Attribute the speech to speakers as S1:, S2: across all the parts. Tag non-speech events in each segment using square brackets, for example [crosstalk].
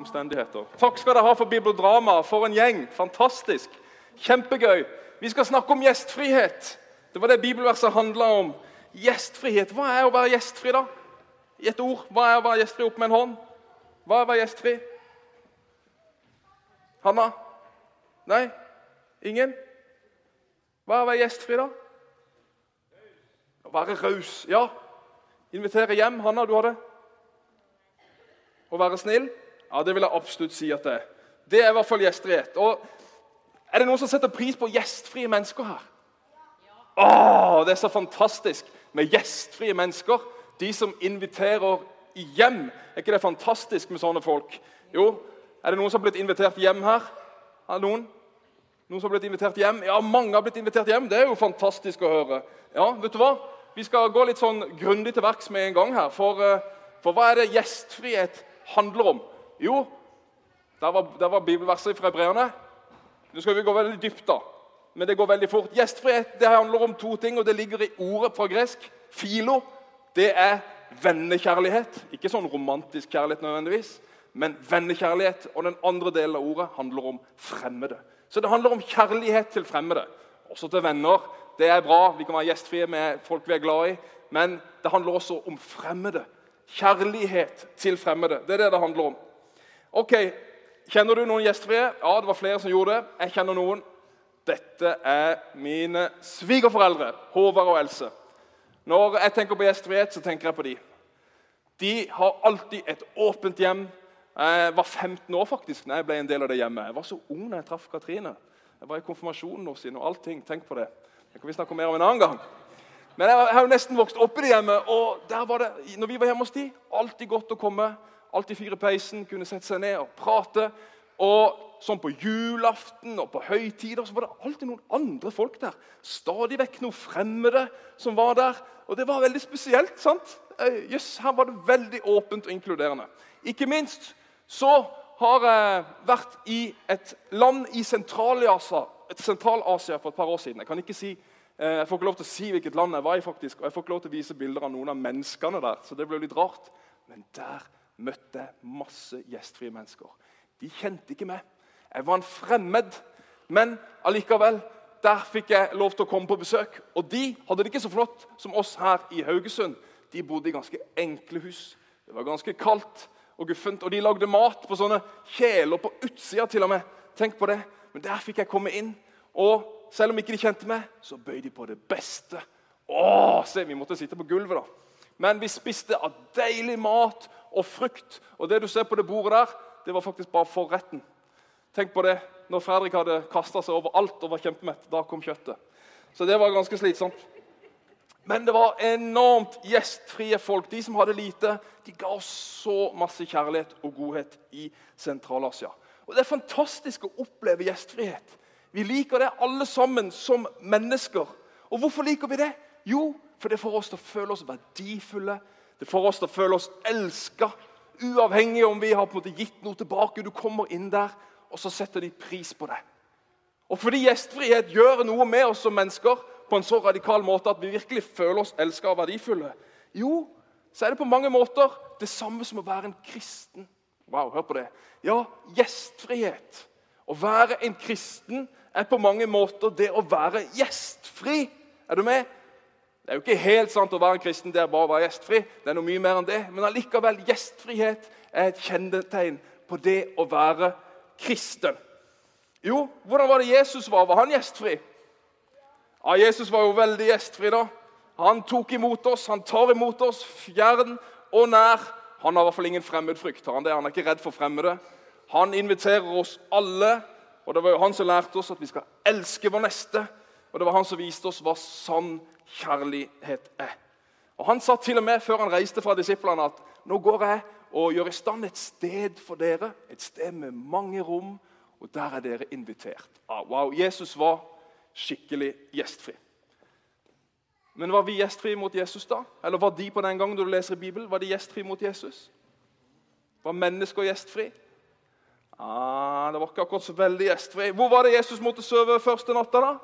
S1: omstendigheter. Takk skal dere ha for Bibeldrama. For en gjeng. Fantastisk. Kjempegøy. Vi skal snakke om gjestfrihet. Det var det bibelverset handla om. Gjestfrihet. Hva er å være gjestfri, da? I et ord. Hva er å være gjestfri? Opp med en hånd. Hva er å være gjestfri? Hanna? Nei? Ingen? Hva er å være gjestfri, da? Å være raus. Ja. Invitere hjem. Hanna, du har det? Å være snill? Ja, Det vil jeg absolutt si at det er. Det er i hvert fall gjestfrihet. Og Er det noen som setter pris på gjestfrie mennesker her? Åh, Det er så fantastisk med gjestfrie mennesker. De som inviterer hjem. Er ikke det fantastisk med sånne folk? Jo, Er det noen som har blitt invitert hjem her? Er det noen? Noen som har blitt invitert hjem? Ja, mange har blitt invitert hjem. Det er jo fantastisk å høre. Ja, vet du hva? Vi skal gå litt sånn grundig til verks med en gang her. For, eh, for hva er det gjestfrihet handler om? Jo, der var, der var bibelverset fra hebreerne. Nå skal vi gå veldig dypt, da. Men det går veldig fort. Gjestfrihet det handler om to ting, og det ligger i ordet fra gresk. Filo. Det er vennekjærlighet. Ikke sånn romantisk kjærlighet nødvendigvis, men vennekjærlighet. Og den andre delen av ordet handler om fremmede. Så det handler om kjærlighet til fremmede. Også til venner. Det er bra. Vi kan være gjestfrie med folk vi er glad i. Men det handler også om fremmede. Kjærlighet til fremmede. Det er det det handler om. Ok, Kjenner du noen gjestfrie? Ja, det var flere som gjorde det. Jeg kjenner noen. Dette er mine svigerforeldre, Håvard og Else. Når jeg tenker på gjestfrihet, så tenker jeg på de. De har alltid et åpent hjem. Jeg var 15 år faktisk når jeg ble en del av det hjemmet. Jeg var så ung da jeg traff Katrine. Jeg var i konfirmasjonen hos henne og allting. Tenk på det. Det kan vi snakke mer om en annen gang. Men jeg har jo nesten vokst opp i det hjemmet, og der var det, når vi var hjemme hos de, alltid godt å komme. Alltid fyre peisen, kunne sette seg ned og prate. Og sånn På julaften og på høytider så var det alltid noen andre folk der. Stadig vekk noen fremmede som var der. Og det var veldig spesielt. sant? Yes, her var det veldig åpent og inkluderende. Ikke minst så har jeg vært i et land i Sentral-Asia Sentral for et par år siden. Jeg kan ikke si Eh, jeg får ikke lov til å si hvilket land jeg var i, faktisk, og jeg får ikke lov til å vise bilder av noen av menneskene der. så det ble litt rart. Men der møtte masse gjestfrie mennesker. De kjente ikke meg. Jeg var en fremmed. Men allikevel, der fikk jeg lov til å komme på besøk. Og de hadde det ikke så flott som oss her i Haugesund. De bodde i ganske enkle hus. Det var ganske kaldt og guffent. Og de lagde mat på sånne kjeler på utsida til og med. Tenk på det. Men der fikk jeg komme inn. Og selv om ikke de kjente meg, så bøy de på det beste. Åh, se, Vi måtte sitte på gulvet, da. Men vi spiste av deilig mat og frukt. Og det du ser på det bordet der, det var faktisk bare forretten. Tenk på det. Når Fredrik hadde kasta seg over alt og var kjempemett, da kom kjøttet. Så det var ganske slitsomt. Men det var enormt gjestfrie folk. De som hadde lite, de ga oss så masse kjærlighet og godhet i Sentral-Asia. Og Det er fantastisk å oppleve gjestfrihet. Vi liker det alle sammen som mennesker. Og hvorfor liker vi det? Jo, for det får oss til å føle oss verdifulle. Det får oss til å føle oss elska. Uavhengig om vi har på en måte gitt noe tilbake. Du kommer inn der, og så setter de pris på det. Og fordi gjestfrihet gjør noe med oss som mennesker på en så radikal måte at vi virkelig føler oss elska og verdifulle, jo, så er det på mange måter det samme som å være en kristen. Wow, hør på det. Ja, gjestfrihet. Å være en kristen er på mange måter det å være gjestfri. Er du med? Det er jo ikke helt sant å være en kristen det er bare å være gjestfri. Det er noe mye mer enn det. Men allikevel, gjestfrihet er et kjennetegn på det å være kristen. Jo, hvordan var det Jesus var? Var han gjestfri? Ja, Jesus var jo veldig gjestfri, da. Han tok imot oss, han tar imot oss, fjern og nær. Han har i hvert fall ingen fremmedfrykt. Han, han er ikke redd for fremmede. Han inviterer oss alle og Det var jo han som lærte oss at vi skal elske vår neste. Og det var han som viste oss hva sann kjærlighet er. Og Han sa til og med før han reiste fra disiplene at nå går jeg og gjør i stand et sted for dere. Et sted med mange rom, og der er dere invitert. Ah, wow, Jesus var skikkelig gjestfri. Men var vi gjestfrie mot Jesus da? Eller var de på den gangen du leser i Bibelen, var de gjestfrie mot Jesus? Var mennesker gjestfrie? Ah, det var ikke akkurat så veldig gjestfri. Hvor var det Jesus måtte sove første natta? da?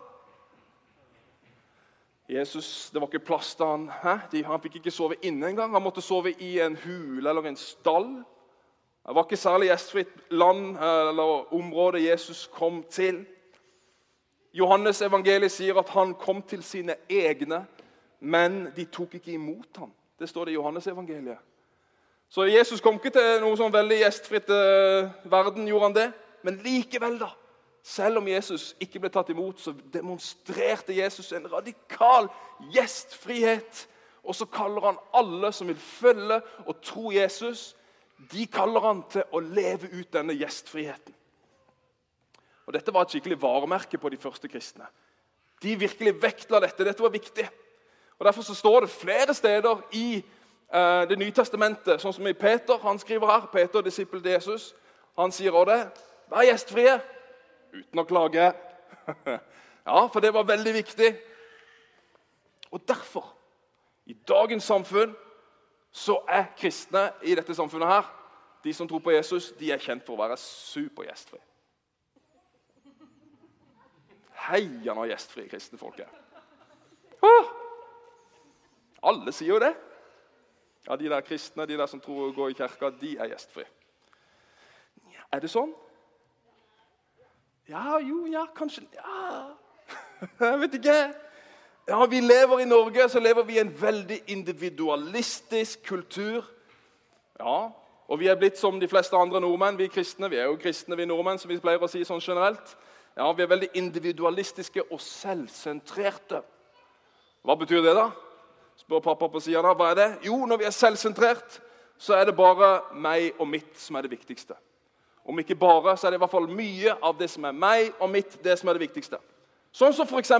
S1: Jesus, Det var ikke plass til han. Hæ? han fikk ikke sove inne engang. Han måtte sove i en hule eller en stall. Det var ikke særlig gjestfritt land eller område Jesus kom til. Johannes evangeliet sier at han kom til sine egne, men de tok ikke imot ham. Det står det i Johannes evangeliet. Så Jesus kom ikke til noe sånn veldig gjestfritt eh, verden, gjorde han det? Men likevel, da. Selv om Jesus ikke ble tatt imot, så demonstrerte Jesus en radikal gjestfrihet. Og så kaller han alle som vil følge og tro Jesus, de kaller han til å leve ut denne gjestfriheten. Og Dette var et skikkelig varemerke på de første kristne. De virkelig vektla dette. Dette var viktig. Og Derfor så står det flere steder i eh, Det nye testamentet, sånn som i Peter. Han skriver her, Peter, disippel til Jesus. Han sier også det. Vær gjestfrie uten å klage. [laughs] ja, for det var veldig viktig. Og derfor, i dagens samfunn, så er kristne i dette samfunnet her, de som tror på Jesus, de er kjent for å være supergjestfrie. Heian av gjestfrie kristne folk! Alle sier jo det. Ja, De der kristne, de der som tror å gå i kirka, de er gjestfrie. Er det sånn? Ja, jo, ja, kanskje Ja [laughs] Jeg vet ikke. Ja, Vi lever i Norge så lever vi i en veldig individualistisk kultur. Ja, Og vi er blitt som de fleste andre nordmenn. Vi kristne, vi er jo kristne, vi nordmenn, som vi pleier å si sånn generelt. Ja, Vi er veldig individualistiske og selvsentrerte. Hva betyr det, da? Spør pappa på sida. Hva er det? Jo, når vi er selvsentrert, så er det bare meg og mitt som er det viktigste. Om ikke bare, så er det i hvert fall mye av det som er meg og mitt, det som er det viktigste. Sånn som f.eks.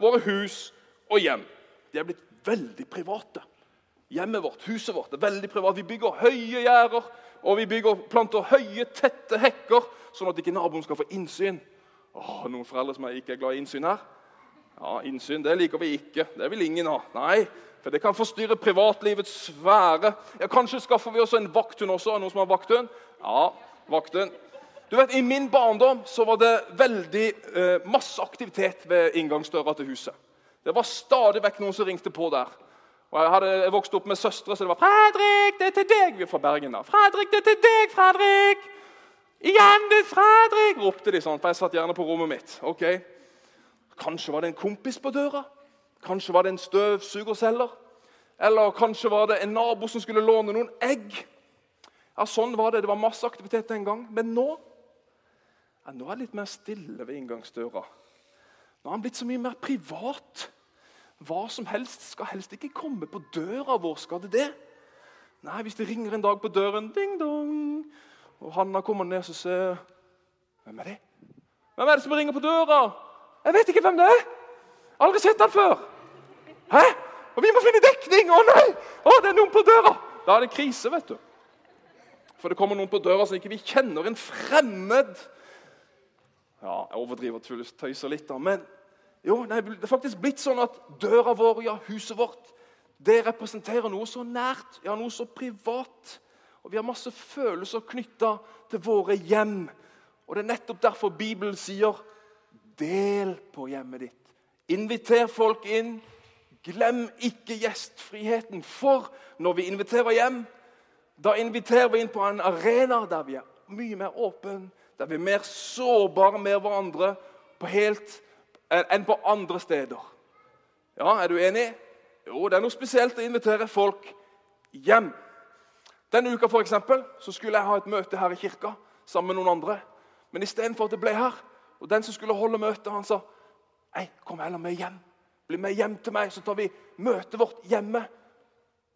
S1: våre hus og hjem. De er blitt veldig private. Hjemmet vårt, huset vårt, er veldig privat. Vi bygger høye gjerder og vi bygger, planter høye, tette hekker, sånn at ikke naboen skal få innsyn. Åh, noen foreldre som ikke er glad i innsyn her? Ja, Innsyn det liker vi ikke. Det vil ingen ha. Nei, for det kan forstyrre privatlivets sfære. Ja, Kanskje skaffer vi oss en vakthund også. Noen som har vakthund? Ja, vakthund. Du vet, I min barndom så var det veldig eh, masse aktivitet ved inngangsdøra til huset. Det var stadig vekk noen som ringte på der. Og Jeg hadde vokst opp med søstre, så det var 'Fredrik, det er til deg!' Vi er fra Bergen. da. 'Fredrik, det er til deg, Fredrik!' 'Igjen, det er Fredrik!' ropte de sånn, for jeg satt gjerne på rommet mitt. ok? Kanskje var det en kompis på døra? Kanskje var det en støvsugerselger? Eller kanskje var det en nabo som skulle låne noen egg? Ja, Sånn var det. Det var masse aktivitet den gang. Men nå ja, nå er det litt mer stille ved inngangsdøra. Nå har han blitt så mye mer privat. Hva som helst skal helst ikke komme på døra vår. Skal det det? Nei, hvis det ringer en dag på døren, ding dong, og Hanna kommer ned og ser Hvem er det? Hvem er det som ringer på døra? Jeg vet ikke hvem det er. Aldri sett han før. Hæ? Og vi må finne dekning! Å nei! Å, det er noen på døra! Da er det krise, vet du. For det kommer noen på døra som ikke vi kjenner. En fremmed. Ja, Jeg overdriver tøyser litt, da. Men jo, nei, det er faktisk blitt sånn at døra vår, ja, huset vårt, det representerer noe så nært, ja, noe så privat. Og Vi har masse følelser knytta til våre hjem. Og Det er nettopp derfor Bibelen sier del på hjemmet ditt. Inviter folk inn. Glem ikke gjestfriheten. For når vi inviterer hjem, da inviterer vi inn på en arena der vi er mye mer åpne, der vi er mer sårbare med hverandre på helt, enn på andre steder. Ja, Er du enig? Jo, det er noe spesielt å invitere folk hjem. Denne uka for eksempel, så skulle jeg ha et møte her i kirka sammen med noen andre. Men istedenfor at det ble her, og den som skulle holde møtet, han sa Nei, kom heller med hjem. Bli med hjem til meg, så tar vi møtet vårt hjemme.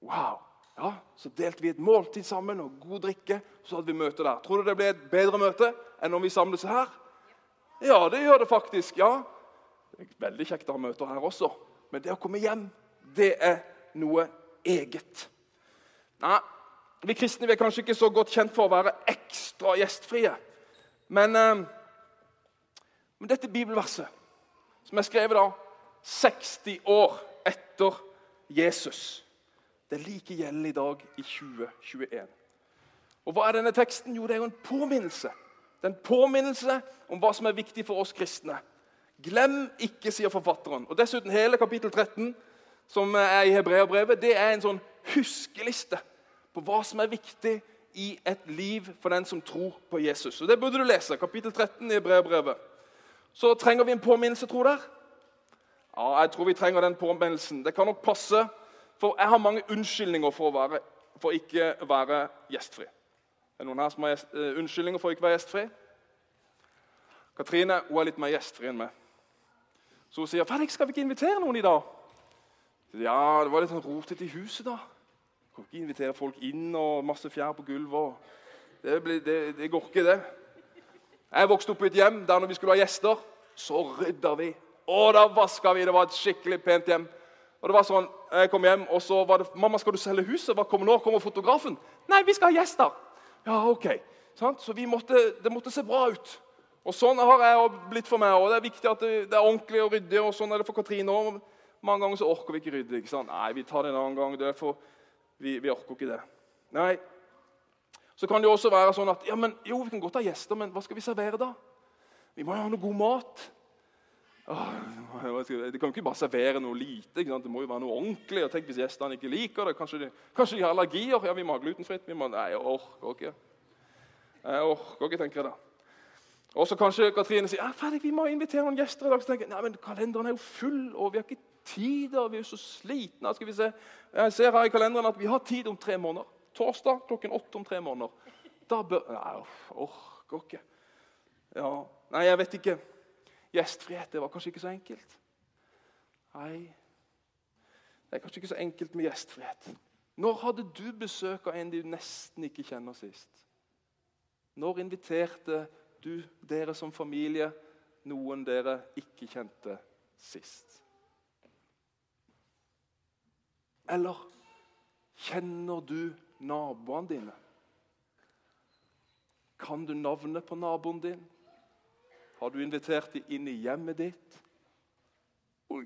S1: Wow. Ja, Så delte vi et måltid sammen og god drikke. Så hadde vi møte der. Tror du det ble et bedre møte enn når vi samles her? Ja, det gjør det faktisk. ja. Det er veldig kjekt å ha møter her også. Men det å komme hjem, det er noe eget. Nei, Vi kristne vi er kanskje ikke så godt kjent for å være ekstra gjestfrie. Men, eh, men dette bibelverset, som er skrevet da 60 år etter Jesus, det er like gjeldende i dag i 2021. Og Hva er denne teksten? Jo, det er jo en påminnelse. Det er en påminnelse om hva som er viktig for oss kristne. Glem ikke, sier forfatteren. Og Dessuten hele kapittel 13, som er i Hebreabrevet, det er en sånn huskeliste på hva som er viktig i et liv for den som tror på Jesus. Og Det burde du lese. Kapittel 13 i Hebreabrevet. Så trenger vi en påminnelse, tror dere? Ja, jeg tror vi trenger den påminnelsen. Det kan nok passe, for jeg har mange unnskyldninger for, å være, for ikke å være gjestfri. Er det noen her som har uh, unnskyldninger for å ikke være gjestfri? Katrine hun er litt mer gjestfri enn meg. Så hun sier 'Fredrik, skal vi ikke invitere noen i dag?' Ja, det var litt sånn rotete i huset, da. Kan ikke invitere folk inn og masse fjær på gulvet. Det, blir, det, det, går ikke, det. Jeg vokste opp i et hjem der når vi skulle ha gjester, så rydda vi. Og da vaska vi. Det var et skikkelig pent hjem. Og det var sånn, Jeg kom hjem, og så var det 'Mamma, skal du selge huset?' Hva kommer nå? Kommer fotografen? 'Nei, vi skal ha gjester.' Ja, ok. Så måtte, det måtte se bra ut. Og Sånn har jeg blitt for meg. og Det er viktig at det, det er ordentlig og ryddig. og Sånn er det for Katrine også. Mange ganger så orker vi ikke rydde. ikke sant? Nei, vi tar det en annen gang. Det er for, vi, vi, orker ikke det. Nei. Så kan det jo også være sånn at ja, men, jo, vi kan godt ha gjester, men hva skal vi servere da? Vi må jo ha noe god mat. Åh, de kan jo ikke bare servere noe lite. Det må jo være noe ordentlig. og tenk Hvis gjestene ikke liker det, kanskje de, kanskje de har allergier? Ja, vi må ha glutenfritt. Vi må, nei, jeg orker ikke. Jeg orker ikke, tenker jeg da. Og så kanskje Katrine sier ja, vi må invitere noen gjester. i dag. Så tenker jeg, nei, men Kalenderen er jo full, og vi har ikke tid. og Vi er jo så slitne. Skal vi se. Jeg ser her i kalenderen at vi har tid om tre måneder. Torsdag klokken åtte om tre måneder. Da bør Nei, orker ikke. Ja, Nei, jeg vet ikke. Gjestfrihet det var kanskje ikke så enkelt. Nei, det er kanskje ikke så enkelt med gjestfrihet. Når hadde du besøk av en du nesten ikke kjenner sist? Når inviterte du, dere som familie, noen dere ikke kjente sist? Eller kjenner du naboene dine? Kan du navnet på naboen din? Har du invitert dem inn i hjemmet ditt? Oi.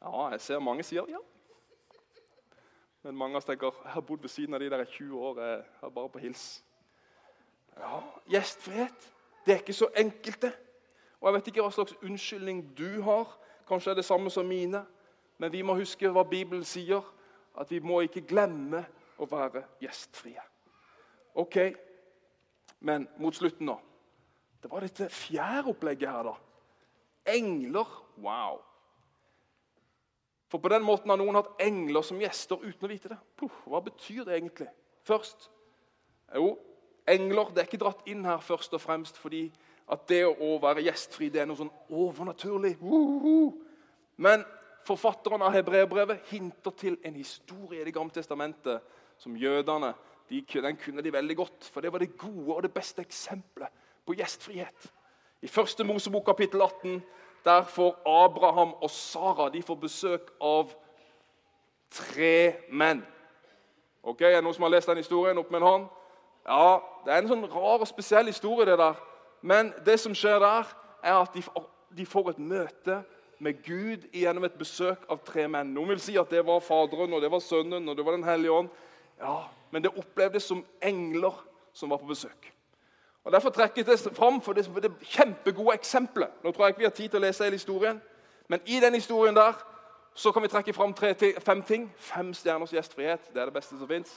S1: Ja, jeg ser mange sier ja. Men mange av oss tenker jeg har bodd ved siden av de der i 20 år. Jeg er bare på hils. Ja, Gjestfrihet det er ikke så enkelt, det. Og Jeg vet ikke hva slags unnskyldning du har. Kanskje er det samme som mine. Men vi må huske hva Bibelen sier, at vi må ikke glemme å være gjestfrie. Ok, men mot slutten nå Det var dette fjæropplegget her, da. Engler. Wow. For på den måten har noen hatt engler som gjester uten å vite det. Puh, hva betyr det egentlig? Først Jo, engler det er ikke dratt inn her først og fremst fordi at det å være gjestfri det er noe sånn overnaturlig. Men forfatteren av hebreerbrevet hinter til en historie i Det gamle testamentet som jødene de, den kunne de veldig godt. For det var det gode og det beste eksempelet på gjestfrihet. I første Mosebok kapittel 18 der får Abraham og Sara de får besøk av tre menn. Ok, Er det noen som har lest den historien? Opp med en hånd. Ja, Det er en sånn rar og spesiell historie, det der. Men det som skjer der, er at de, de får et møte med Gud gjennom et besøk av tre menn. Noen vil si at det var Faderen, og det var Sønnen og det var Den hellige ånd. Ja, Men det opplevdes som engler som var på besøk. Og Derfor trekker jeg det fram for det, det kjempegode eksempelet. Nå tror jeg ikke vi har tid til å lese hele historien, men i den historien der så kan vi trekke fram tre, fem ting. Fem stjerners gjestfrihet. Det er det beste som fins.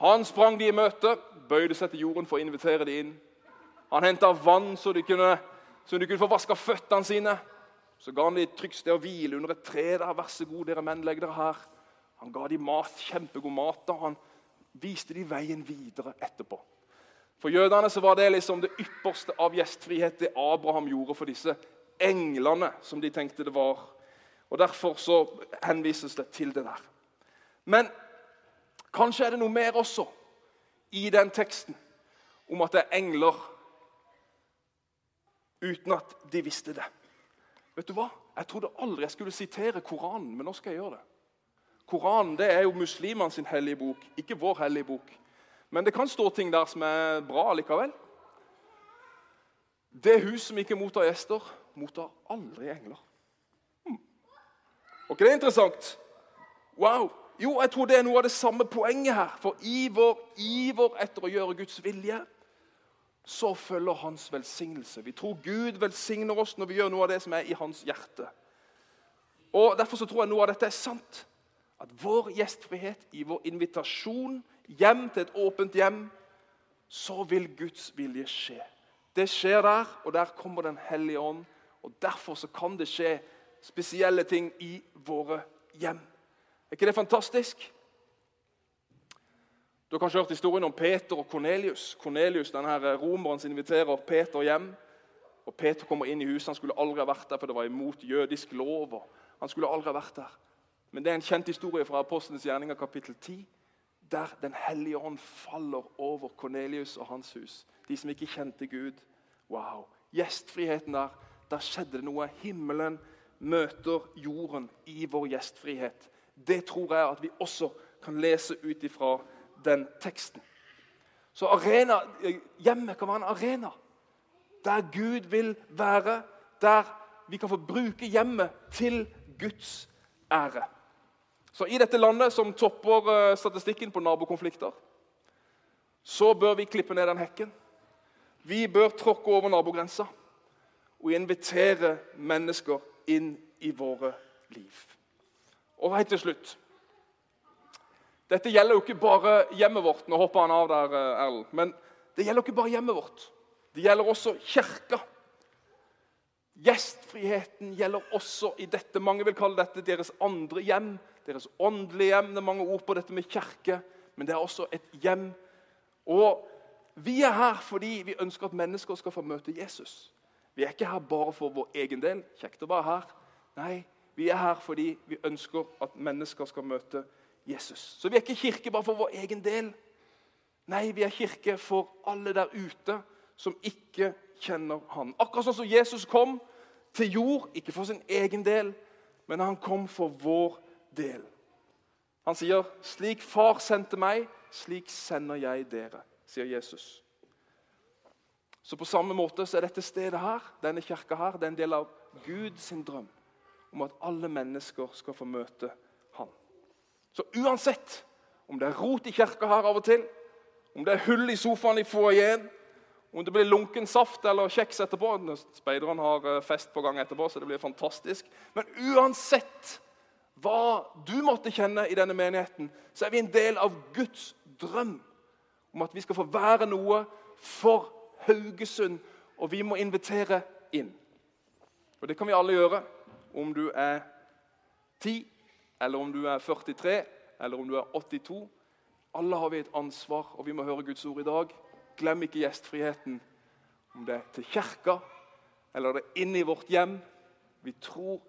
S1: Han sprang de i møte, bøyde seg til jorden for å invitere de inn. Han henta vann så de kunne, så de kunne få vaska føttene sine. Så ga han dem et trygt sted å hvile under et tre. der, Vær så god, dere menn, legg dere her. Han ga dem mat, kjempegod mat. og Han viste dem veien videre etterpå. For jødene så var det liksom det ypperste av gjestfrihet det Abraham gjorde for disse englene, som de tenkte det var. Og Derfor så henvises det til det der. Men Kanskje er det noe mer også i den teksten om at det er engler uten at de visste det. Vet du hva? Jeg trodde aldri jeg skulle sitere Koranen, men nå skal jeg gjøre det. Koranen det er jo muslimene sin hellige bok, ikke vår hellige bok. Men det kan stå ting der som er bra likevel. Det hus som ikke mottar gjester, mottar aldri engler. Hmm. Og det er interessant? Wow! Jo, jeg tror det er noe av det samme poenget her. For i vår iver etter å gjøre Guds vilje, så følger hans velsignelse. Vi tror Gud velsigner oss når vi gjør noe av det som er i hans hjerte. Og Derfor så tror jeg noe av dette er sant. At vår gjestfrihet, i vår invitasjon, hjem til et åpent hjem, så vil Guds vilje skje. Det skjer der, og der kommer Den hellige ånd. og Derfor så kan det skje spesielle ting i våre hjem. Er ikke det fantastisk? Du har kanskje hørt historien om Peter og Kornelius. Kornelius, denne Romeren som inviterer Peter hjem. Og Peter kommer inn i huset. Han skulle aldri ha vært der, for det var imot jødisk lov. Han skulle aldri ha vært der. Men det er en kjent historie fra Apostelens gjerninger kapittel 10, der Den hellige ånd faller over Kornelius og hans hus. De som ikke kjente Gud. Wow. Gjestfriheten der. Der skjedde det noe. Himmelen møter jorden i vår gjestfrihet. Det tror jeg at vi også kan lese ut ifra den teksten. Så arena, Hjemmet kan være en arena der Gud vil være. Der vi kan få bruke hjemmet til Guds ære. Så I dette landet som topper eh, statistikken på nabokonflikter, så bør vi klippe ned den hekken. Vi bør tråkke over nabogrensa og invitere mennesker inn i våre liv. Og helt til slutt Dette gjelder jo ikke bare hjemmet vårt. Nå hopper han av der, eh, Erlend. Men det gjelder ikke bare hjemmet vårt. Det gjelder også kirka. Gjestfriheten gjelder også i dette. Mange vil kalle dette deres andre hjem. Deres åndelige hjem. Det er mange ord på dette med kirke, men det er også et hjem. Og Vi er her fordi vi ønsker at mennesker skal få møte Jesus. Vi er ikke her bare for vår egen del. Kjekt å være her. Nei, vi er her fordi vi ønsker at mennesker skal møte Jesus. Så vi er ikke kirke bare for vår egen del. Nei, vi er kirke for alle der ute som ikke kjenner han. Akkurat sånn som Jesus kom til jord, ikke for sin egen del, men han kom for vår del. Han sier, 'Slik Far sendte meg, slik sender jeg dere', sier Jesus. Så På samme måte så er dette stedet her, denne kirka her, det er en del av Guds drøm om at alle mennesker skal få møte Han. Så uansett om det er rot i kirka her av og til, om det er hull i sofaen i foajeen, om det blir lunken saft eller kjeks etterpå Speiderne har eh, fest på gang etterpå, så det blir fantastisk. Men uansett hva du måtte kjenne i denne menigheten, så er vi en del av Guds drøm om at vi skal få være noe for Haugesund, og vi må invitere inn. Og Det kan vi alle gjøre, om du er 10, eller om du er 43, eller om du er 82. Alle har vi et ansvar, og vi må høre Guds ord i dag. Glem ikke gjestfriheten. Om det er til kirka eller det er inne i vårt hjem. Vi tror